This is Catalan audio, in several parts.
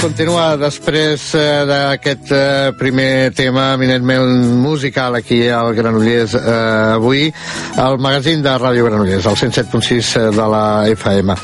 Continua després eh, d'aquest eh, primer tema eminentment musical aquí al Granollers eh, avui, al magazín de Ràdio Granollers, al 107.6 eh, de la FM.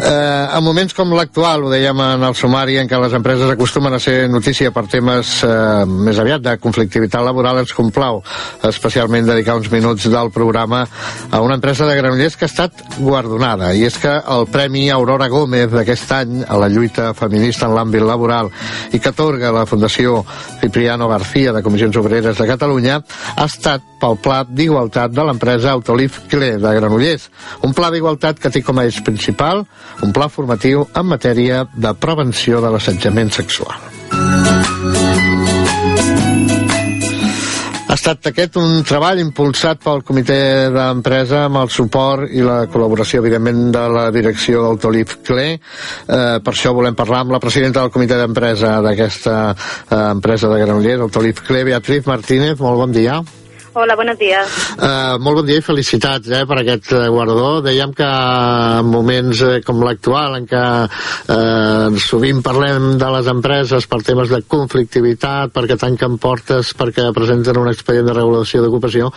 Eh, en moments com l'actual, ho dèiem en el sumari, en què les empreses acostumen a ser notícia per temes eh, més aviat de conflictivitat laboral, ens complau especialment dedicar uns minuts del programa a una empresa de Granollers que ha estat guardonada, i és que el Premi Aurora Gómez d'aquest any a la lluita feminista en l'àmbit l'àmbit laboral i que atorga la Fundació Cipriano García de Comissions Obreres de Catalunya ha estat pel Pla d'Igualtat de l'empresa Autolif Clé de Granollers. Un pla d'igualtat que té com a eix principal un pla formatiu en matèria de prevenció de l'assetjament sexual. Estat aquest un treball impulsat pel comitè d'empresa amb el suport i la col·laboració, evidentment, de la direcció d'Autolif Clé. Eh, per això volem parlar amb la presidenta del comitè d'empresa d'aquesta eh, empresa de Granollers, Autolif Clé, Beatriz Martínez. Molt bon dia. Hola, buenos días. Uh, molt bon dia i felicitats eh, per aquest uh, guardó. Dèiem que en moments uh, com l'actual, en què uh, sovint parlem de les empreses per temes de conflictivitat, perquè tanquen portes, perquè presenten un expedient de regulació d'ocupació,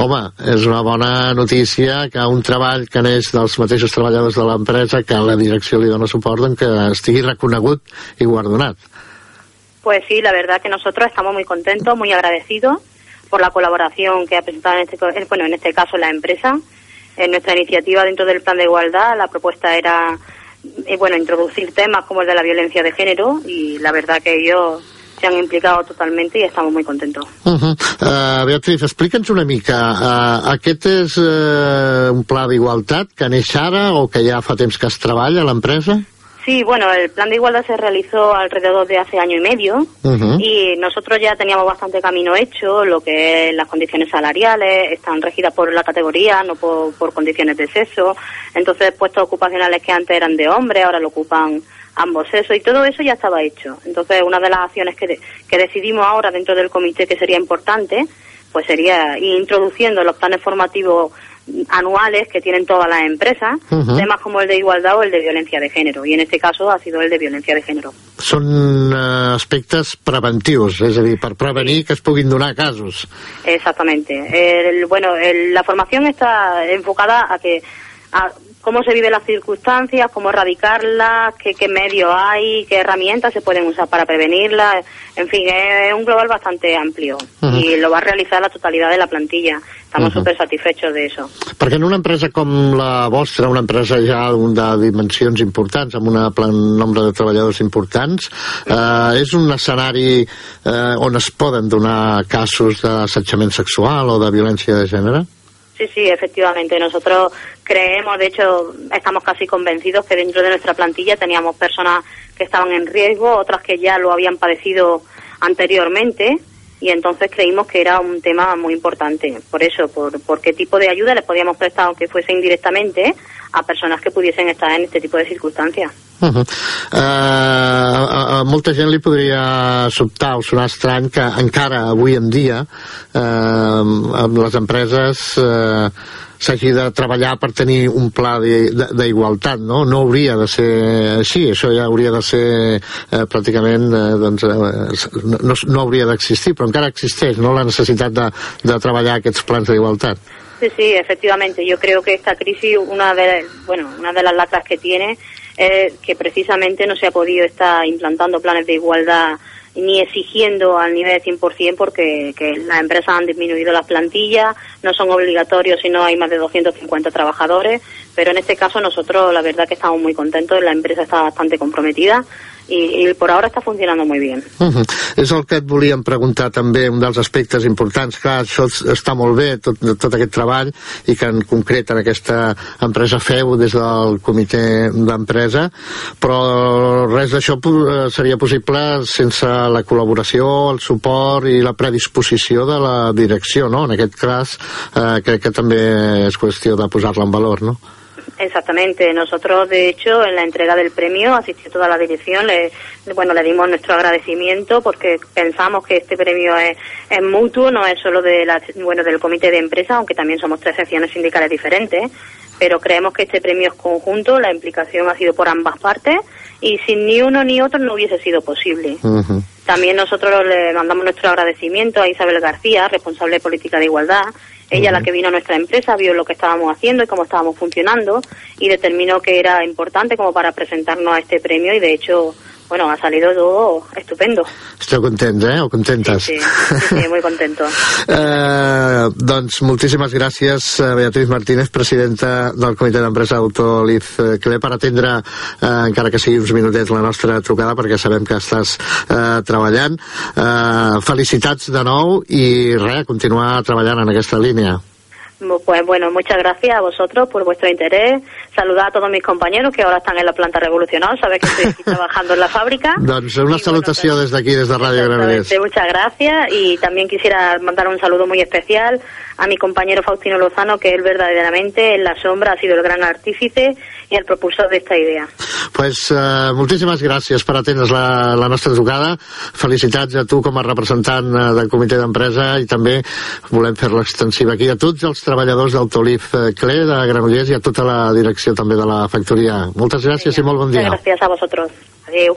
home, és una bona notícia que un treball que neix dels mateixos treballadors de l'empresa, que la direcció li dona suport, en que estigui reconegut i guardonat. Pues sí, la verdad que nosotros estamos muy contentos, muy agradecidos por la colaboración que ha presentado en este, bueno, en este caso la empresa. En nuestra iniciativa dentro del plan de igualdad, la propuesta era eh, bueno, introducir temas como el de la violencia de género y la verdad que ellos se han implicado totalment i estem molt contents. Uh -huh. uh, Beatriz, explica'ns una mica, uh, aquest és uh, un pla d'igualtat que neix ara o que ja fa temps que es treballa a l'empresa? Sí, bueno, el plan de igualdad se realizó alrededor de hace año y medio uh -huh. y nosotros ya teníamos bastante camino hecho, lo que es las condiciones salariales, están regidas por la categoría, no por, por condiciones de sexo, entonces puestos ocupacionales que antes eran de hombres, ahora lo ocupan ambos sexos y todo eso ya estaba hecho. Entonces una de las acciones que, de, que decidimos ahora dentro del comité que sería importante, pues sería ir introduciendo los planes formativos anuales que tienen todas las empresas, uh -huh. temas como el de igualdad o el de violencia de género, y en este caso ha sido el de violencia de género. Són uh, aspectes preventius, és a dir, per prevenir que es puguin donar casos. Exactamente. El, bueno, el, la formación está enfocada a que a cómo se viven las circunstancias, cómo erradicarlas, qué, qué medios hay, qué herramientas se pueden usar para prevenirlas. En fin, es un global bastante amplio uh -huh. y lo va a realizar la totalidad de la plantilla. Estamos uh -huh. súper satisfechos de eso. Perquè en una empresa com la vostra, una empresa ja de dimensions importants, amb un plan nombre de treballadors importants, eh, és un escenari eh, on es poden donar casos d'assetjament sexual o de violència de gènere? Sí, sí, efectivamente. Nosotros creemos, de hecho, estamos casi convencidos que dentro de nuestra plantilla teníamos personas que estaban en riesgo, otras que ya lo habían padecido anteriormente y entonces creímos que era un tema muy importante. Por eso, por, qué tipo de ayuda les podíamos prestar, aunque fuese indirectamente, a persones que pudiesen estar en este tipo de circunstàncies. Uh -huh. uh, a, a molta gent li podria sobtar o en dia uh, amb les empreses uh, s'hagi de treballar per tenir un pla d'igualtat, no? No hauria de ser així, això ja hauria de ser eh, pràcticament, eh, doncs, eh, no, no hauria d'existir, però encara existeix, no?, la necessitat de, de treballar aquests plans d'igualtat. Sí, sí, efectivamente. Yo creo que esta crisis, una de, bueno, una de las lacras que tiene es que precisamente no se ha podido estar implantando planes de igualdad ni exigiendo al nivel 100% porque que las empresas han disminuido las plantillas, no son obligatorios si no hay más de 250 trabajadores, pero en este caso nosotros la verdad que estamos muy contentos, la empresa está bastante comprometida i, i per ara està funcionant molt bé. Uh -huh. És el que et volíem preguntar també, un dels aspectes importants. Clar, això està molt bé, tot, tot aquest treball, i que en concret en aquesta empresa feu des del comitè d'empresa, però res d'això seria possible sense la col·laboració, el suport i la predisposició de la direcció, no? En aquest cas, eh, crec que també és qüestió de posar-la en valor, no? Exactamente. Nosotros, de hecho, en la entrega del premio asistió toda la dirección. Le, bueno, le dimos nuestro agradecimiento porque pensamos que este premio es, mutuo, no es solo de la, bueno, del comité de empresa, aunque también somos tres secciones sindicales diferentes. Pero creemos que este premio es conjunto, la implicación ha sido por ambas partes y sin ni uno ni otro no hubiese sido posible. También nosotros le mandamos nuestro agradecimiento a Isabel García, responsable de política de igualdad, ella, la que vino a nuestra empresa, vio lo que estábamos haciendo y cómo estábamos funcionando y determinó que era importante como para presentarnos a este premio y de hecho bueno, ha salido todo estupendo. Esteu contents, eh? O contentes? Sí, sí, sí, sí muy contento. eh, doncs moltíssimes gràcies, eh, Beatriz Martínez, presidenta del Comitè d'Empresa Autoliz Cle, per atendre, eh, encara que sigui uns minutets, la nostra trucada, perquè sabem que estàs eh, treballant. Eh, felicitats de nou i res, continuar treballant en aquesta línia. Pues bueno, muchas gracias a vosotros por vuestro interés. Saludar a todos mis compañeros que ahora están en la planta revolucional. Sabes que estoy aquí trabajando en la fábrica. Doncs una salutació bueno, desde aquí, desde Radio Granollers. Muchas gracias y también quisiera mandar un saludo muy especial a mi compañero Faustino Lozano, que él verdaderamente en la sombra ha sido el gran artífice i el propulsor d'esta idea. Pues uh, moltíssimes gràcies per atendre's la, la nostra trucada. Felicitats a tu com a representant uh, del comitè d'empresa i també volem fer-la extensiva aquí a tots els treballadors d'Autolif eh, Cle de Granollers i a tota la direcció també de la factoria. Moltes gràcies Venga. i molt bon dia. Gràcies a vosaltres. Adéu.